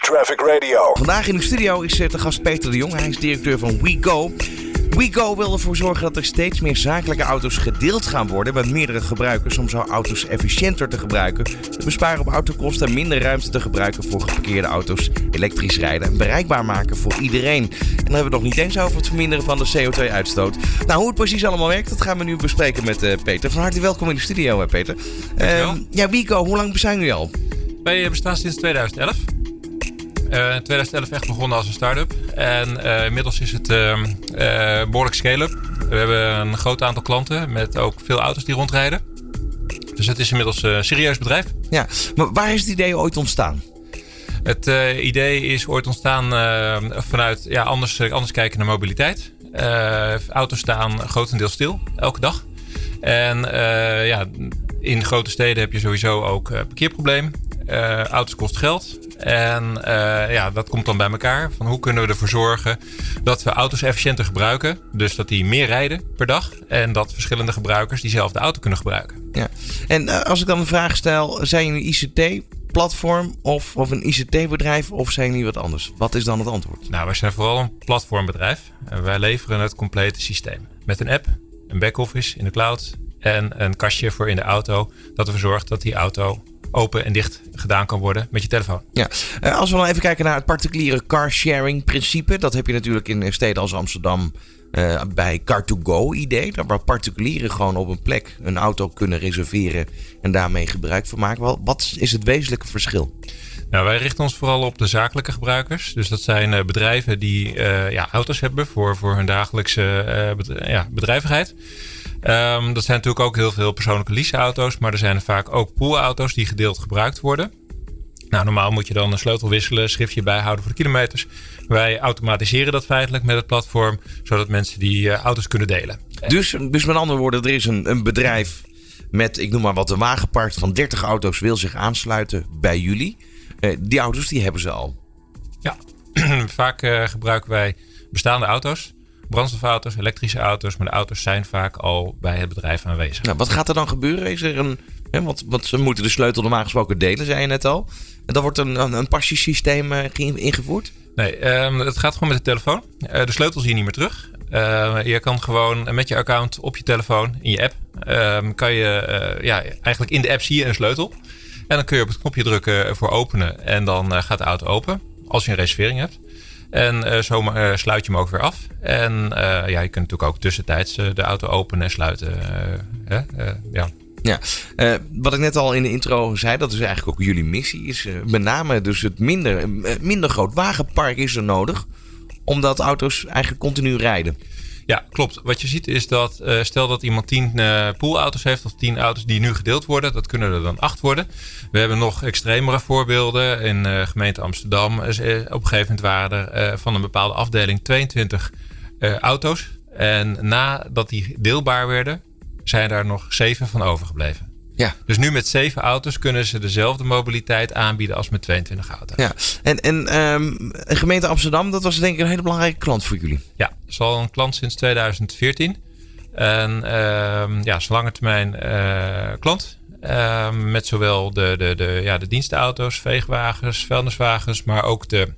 Traffic Radio. Vandaag in de studio is de gast Peter de Jong. Hij is directeur van WeGo. WeGo wil ervoor zorgen dat er steeds meer zakelijke auto's gedeeld gaan worden met meerdere gebruikers om zo auto's efficiënter te gebruiken, te besparen op autokosten en minder ruimte te gebruiken voor geparkeerde auto's, elektrisch rijden en bereikbaar maken voor iedereen. En dan hebben we het nog niet eens over het verminderen van de CO2-uitstoot. Nou, hoe het precies allemaal werkt, dat gaan we nu bespreken met uh, Peter. Van harte welkom in de studio, Peter. Uh, ja, WeGo, hoe lang bestaan jullie al? Wij bestaan sinds 2011. Uh, in 2011 echt begonnen als een start-up. En uh, inmiddels is het uh, behoorlijk scale-up. We hebben een groot aantal klanten met ook veel auto's die rondrijden. Dus het is inmiddels een serieus bedrijf. Ja, maar waar is het idee ooit ontstaan? Het idee is ooit ontstaan vanuit ja, anders, anders kijken naar mobiliteit. auto's staan grotendeels stil, elke dag. En ja, in grote steden heb je sowieso ook parkeerprobleem. auto's kost geld. En uh, ja, dat komt dan bij elkaar. Van hoe kunnen we ervoor zorgen dat we auto's efficiënter gebruiken. Dus dat die meer rijden per dag. En dat verschillende gebruikers diezelfde auto kunnen gebruiken. Ja. En uh, als ik dan een vraag stel, zijn jullie ICT platform of, of een ICT-bedrijf of zijn jullie wat anders? Wat is dan het antwoord? Nou, wij zijn vooral een platformbedrijf. En wij leveren het complete systeem. Met een app, een back-office in de cloud en een kastje voor in de auto. Dat ervoor zorgt dat die auto open en dicht gedaan kan worden met je telefoon. Ja, uh, als we dan even kijken naar het particuliere carsharing principe. Dat heb je natuurlijk in steden als Amsterdam uh, bij Car2Go idee. Waar particulieren gewoon op een plek een auto kunnen reserveren en daarmee gebruik van maken. Wat is het wezenlijke verschil? Nou, wij richten ons vooral op de zakelijke gebruikers. Dus dat zijn uh, bedrijven die uh, ja, auto's hebben voor, voor hun dagelijkse ja, bedrijvigheid. Um, dat zijn natuurlijk ook heel veel persoonlijke leaseauto's, maar er zijn er vaak ook poolauto's die gedeeld gebruikt worden. Nou, normaal moet je dan een sleutel wisselen, schriftje bijhouden voor de kilometers. Wij automatiseren dat feitelijk met het platform, zodat mensen die uh, auto's kunnen delen. Dus, dus met andere woorden, er is een, een bedrijf met, ik noem maar wat, een wagenpark van 30 auto's wil zich aansluiten bij jullie. Uh, die auto's die hebben ze al. Ja, vaak uh, gebruiken wij bestaande auto's brandstofauto's, elektrische auto's. Maar de auto's zijn vaak al bij het bedrijf aanwezig. Nou, wat gaat er dan gebeuren? Is er een, hè, want, want ze moeten de sleutel normaal gesproken delen, zei je net al. En dan wordt een, een, een passiesysteem uh, ingevoerd? Nee, um, het gaat gewoon met de telefoon. Uh, de sleutel zie je niet meer terug. Uh, je kan gewoon met je account op je telefoon, in je app, um, kan je ja, eigenlijk in de app zie je een sleutel. En dan kun je op het knopje drukken voor openen en dan gaat de auto open. Als je een reservering hebt. En uh, zo uh, sluit je hem ook weer af. En uh, ja, je kunt natuurlijk ook tussentijds de auto openen en sluiten. ja. Ja, wat ik net al in de intro zei, dat is eigenlijk ook jullie missie. Is met name dus het minder, minder groot wagenpark is er nodig. Omdat auto's eigenlijk continu rijden. Ja, klopt. Wat je ziet is dat, uh, stel dat iemand tien uh, poolauto's heeft of tien auto's die nu gedeeld worden, dat kunnen er dan acht worden. We hebben nog extremere voorbeelden. In uh, gemeente Amsterdam op een gegeven moment waren er van een bepaalde afdeling 22 auto's. En nadat die deelbaar werden, zijn daar nog zeven van overgebleven. Ja. Dus nu met zeven auto's kunnen ze dezelfde mobiliteit aanbieden als met 22 auto's. Ja. En, en um, gemeente Amsterdam, dat was denk ik een hele belangrijke klant voor jullie. Ja, dat is al een klant sinds 2014. En um, ja, is een lange termijn uh, klant. Um, met zowel de, de, de, ja, de dienstenauto's, veegwagens, vuilniswagens, maar ook de,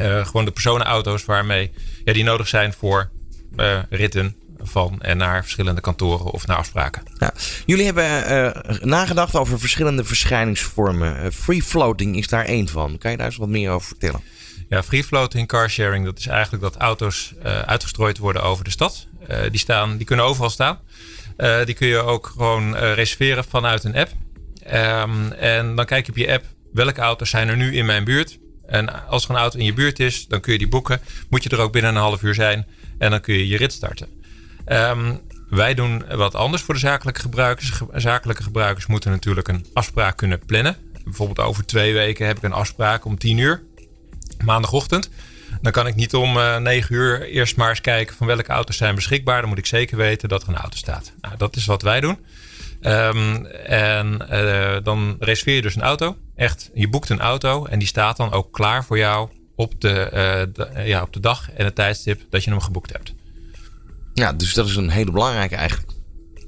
uh, gewoon de personenauto's waarmee ja, die nodig zijn voor uh, ritten, van en naar verschillende kantoren of naar afspraken. Ja. Jullie hebben uh, nagedacht over verschillende verschijningsvormen. Uh, free floating is daar één van. Kan je daar eens wat meer over vertellen? Ja, free floating carsharing, dat is eigenlijk dat auto's uh, uitgestrooid worden over de stad. die, staan, die kunnen overal staan. die kun je ook gewoon reserveren vanuit een app. Um, en dan kijk je op je app welke auto's zijn er nu in mijn buurt. En als er een auto in je buurt is, dan kun je die boeken. Moet je er ook binnen een half uur zijn. En dan kun je je rit starten. Um, wij doen wat anders voor de zakelijke gebruikers. Zakelijke gebruikers moeten natuurlijk een afspraak kunnen plannen. Bijvoorbeeld over twee weken heb ik een afspraak om 10 uur, maandagochtend. Dan kan ik niet om uh, 9 uur eerst maar eens kijken van welke auto's zijn beschikbaar. Dan moet ik zeker weten dat er een auto staat. Nou, dat is wat wij doen. Um, en uh, dan reserveer je dus een auto. Echt, je boekt een auto en die staat dan ook klaar voor jou op de, de ja, op de dag en het tijdstip dat je hem geboekt hebt. Ja, dus dat is een hele belangrijke eigenlijk.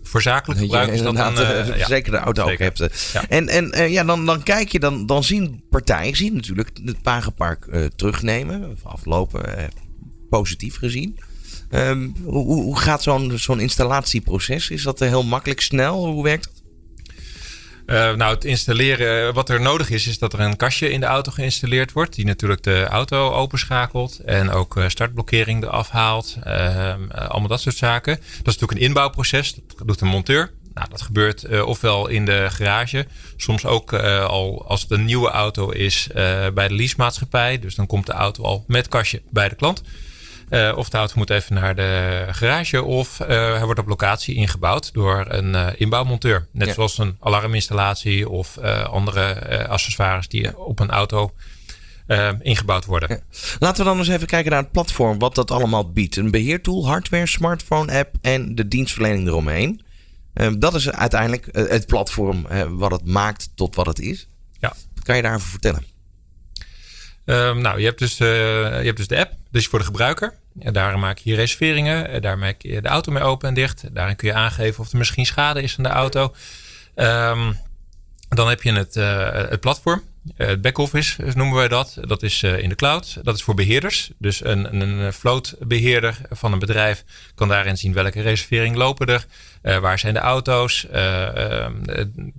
voor zakelijk gebruik is dat een, uh, ja, zeker de auto ook hebt. En, en ja, dan, dan kijk je, dan, dan zien partijen, zien natuurlijk het Wagenpark terugnemen, aflopen, positief gezien. Um, hoe, hoe gaat zo'n zo'n installatieproces? Is dat heel makkelijk, snel? Hoe werkt dat? Uh, nou, het installeren, wat er nodig is, is dat er een kastje in de auto geïnstalleerd wordt. Die natuurlijk de auto openschakelt en ook startblokkering eraf haalt. Uh, allemaal dat soort zaken. Dat is natuurlijk een inbouwproces. Dat doet een monteur. Nou, dat gebeurt ofwel in de garage, soms ook al als het een nieuwe auto is bij de leasemaatschappij. Dus dan komt de auto al met kastje bij de klant. Uh, of de auto moet even naar de garage of uh, hij wordt op locatie ingebouwd door een uh, inbouwmonteur. Net zoals een alarminstallatie of andere accessoires die op een auto ingebouwd worden. Ja. Laten we dan eens even kijken naar het platform, wat dat allemaal biedt. Een beheertool, hardware, smartphone app en de dienstverlening eromheen. dat is uiteindelijk het platform wat het maakt tot wat het is. Ja. Wat kan je daarover vertellen? Um, nou, je hebt, dus, uh, je hebt dus de app, dus voor de gebruiker. En daar maak je reserveringen. Daar maak je de auto mee open en dicht. Daarin kun je aangeven of er misschien schade is aan de auto. Um, dan heb je het, uh, het platform. Uh, het back-office noemen wij dat. Dat is uh, in de cloud. Dat is voor beheerders. Dus een, een floatbeheerder van een bedrijf kan daarin zien welke reservering lopen er. Uh, waar zijn de auto's?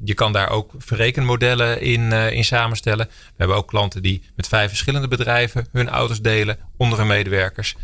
je kan daar ook verrekenmodellen in, in samenstellen. We hebben ook klanten die met vijf verschillende bedrijven hun auto's delen onder hun medewerkers.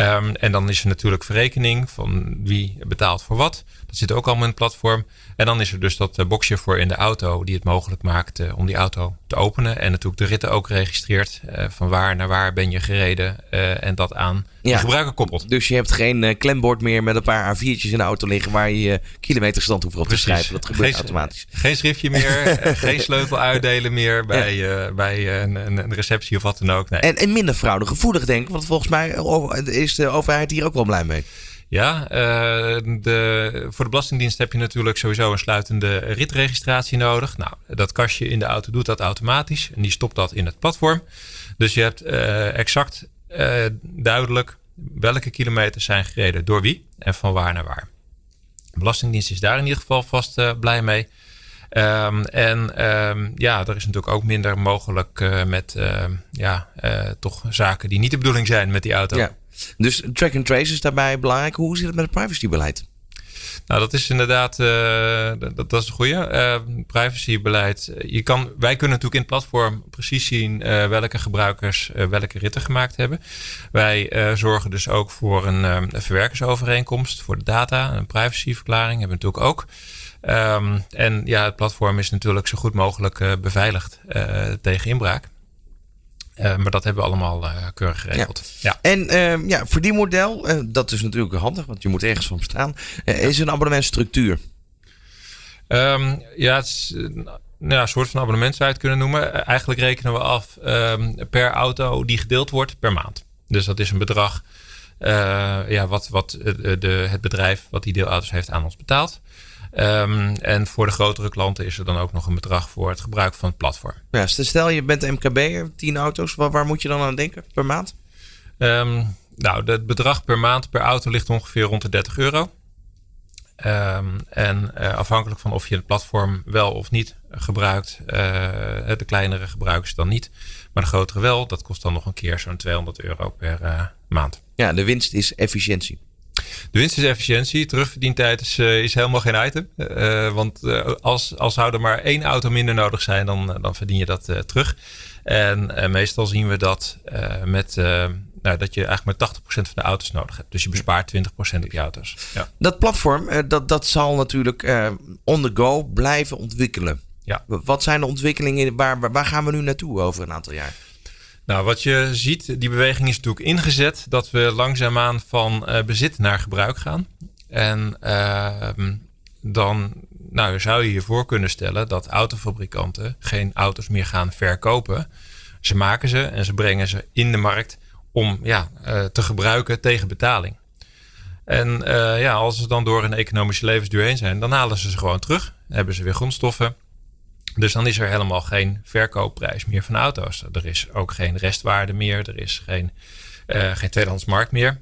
Um, en dan is er natuurlijk verrekening van wie betaalt voor wat. Dat zit ook allemaal in het platform. En dan is er dus dat eh, boxje voor in de auto die het mogelijk maakt uh, om die auto te openen. En natuurlijk de ritten ook registreert. Uh, van waar naar waar ben je gereden. en dat aan ja. de gebruiker koppelt. Dus je hebt geen klembord meer met een paar A4'tjes in de auto liggen waar je je kilometerstand hoeft op te schrijven. Dat gebeurt automatisch. Geen schriftje meer. geen sleutel uitdelen meer bij, ja. bij een, een, receptie of wat dan ook. Nee. En, en minder fraudegevoelig denk ik. Want volgens mij is de overheid hier ook wel blij mee. Ja, uh, de, voor de Belastingdienst heb je natuurlijk sowieso een sluitende ritregistratie nodig. Nou, dat kastje in de auto doet dat automatisch en die stopt dat in het platform. Dus je hebt uh, exact uh, duidelijk welke kilometers zijn gereden door wie en van waar naar waar. De Belastingdienst is daar in ieder geval vast blij mee. Um, en um, ja, er is natuurlijk ook minder mogelijk met ja, toch zaken die niet de bedoeling zijn met die auto. Ja. Dus track and trace is daarbij belangrijk. Hoe zit het met het privacybeleid? Nou, dat is inderdaad, uh, dat, dat, is een goede. Uh, privacybeleid. Je kan, wij kunnen natuurlijk in het platform precies zien uh, welke gebruikers welke ritten gemaakt hebben. Wij zorgen dus ook voor een, een, verwerkersovereenkomst voor de data. Een privacyverklaring hebben we natuurlijk ook. Um, en ja, het platform is natuurlijk zo goed mogelijk beveiligd tegen inbraak. Uh, maar dat hebben we allemaal uh, keurig geregeld. Ja. ja. En uh, ja, verdienmodel, dat is natuurlijk handig, want je moet ergens van bestaan. is een abonnementstructuur? Um, ja, het is nou, een soort van abonnement zou je het kunnen noemen. Eigenlijk rekenen we af um, per auto die gedeeld wordt per maand. Dus dat is een bedrag ja, wat, wat de, het bedrijf wat die deelauto's heeft aan ons betaalt. Um, en voor de grotere klanten is er dan ook nog een bedrag voor het gebruik van het platform. Ja, stel je bent MKB, 10 auto's, waar, waar, moet je dan aan denken per maand? Um, nou, het bedrag per maand per auto ligt ongeveer rond de 30 euro. Um, en uh, afhankelijk van of je het platform wel of niet gebruikt, uh, de kleinere gebruikers dan niet, maar de grotere wel, dat kost dan nog een keer zo'n 200 euro per uh, maand. Ja, de winst is efficiëntie. De winst is efficiëntie. Terugverdientijd is, uh, is helemaal geen item. Uh, want uh, als, als zou er maar één auto minder nodig zijn, dan, dan verdien je dat terug. En meestal zien we dat met nou, dat je eigenlijk maar 80% van de auto's nodig hebt. Dus je bespaart 20% op je auto's. Ja. Dat platform, dat, dat zal natuurlijk on the go blijven ontwikkelen. Ja. Wat zijn de ontwikkelingen? Waar, waar gaan we nu naartoe over een aantal jaar? Nou, wat je ziet, die beweging is natuurlijk ingezet dat we langzaamaan van uh, bezit naar gebruik gaan. En uh, dan nou, zou je je voor kunnen stellen dat autofabrikanten geen auto's meer gaan verkopen. Ze maken ze en ze brengen ze in de markt om ja, uh, te gebruiken tegen betaling. En ja, als ze dan door een economische levensduur heen zijn, dan halen ze ze gewoon terug. hebben ze weer grondstoffen. Dus dan is er helemaal geen verkoopprijs meer van auto's. Er is ook geen restwaarde meer. Er is geen, uh, geen tweedehands markt meer.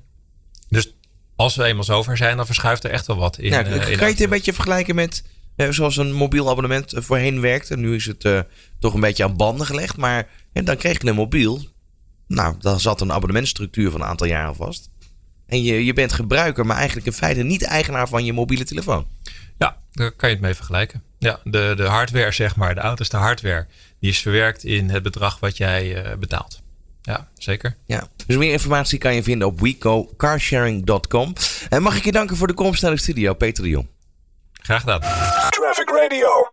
Dus als we eenmaal zover zijn, dan verschuift er echt wel wat in. Nou, uh, kan je het een beetje vergelijken met zoals een mobiel abonnement voorheen werkte? Nu is het toch een beetje aan banden gelegd. Maar dan kreeg je een mobiel. Nou, dan zat een abonnementstructuur van een aantal jaren vast. En je, je bent gebruiker, maar eigenlijk in feite niet eigenaar van je mobiele telefoon. Ja, daar kan je het mee vergelijken. Ja, de, de hardware, zeg maar, de auto is de hardware. Die is verwerkt in het bedrag wat jij uh, betaalt. Ja, zeker. Ja. Dus meer informatie kan je vinden op wecocarsharing.com. En mag ik je danken voor de komst naar de studio, Peter de Jong. Graag gedaan. Traffic Radio.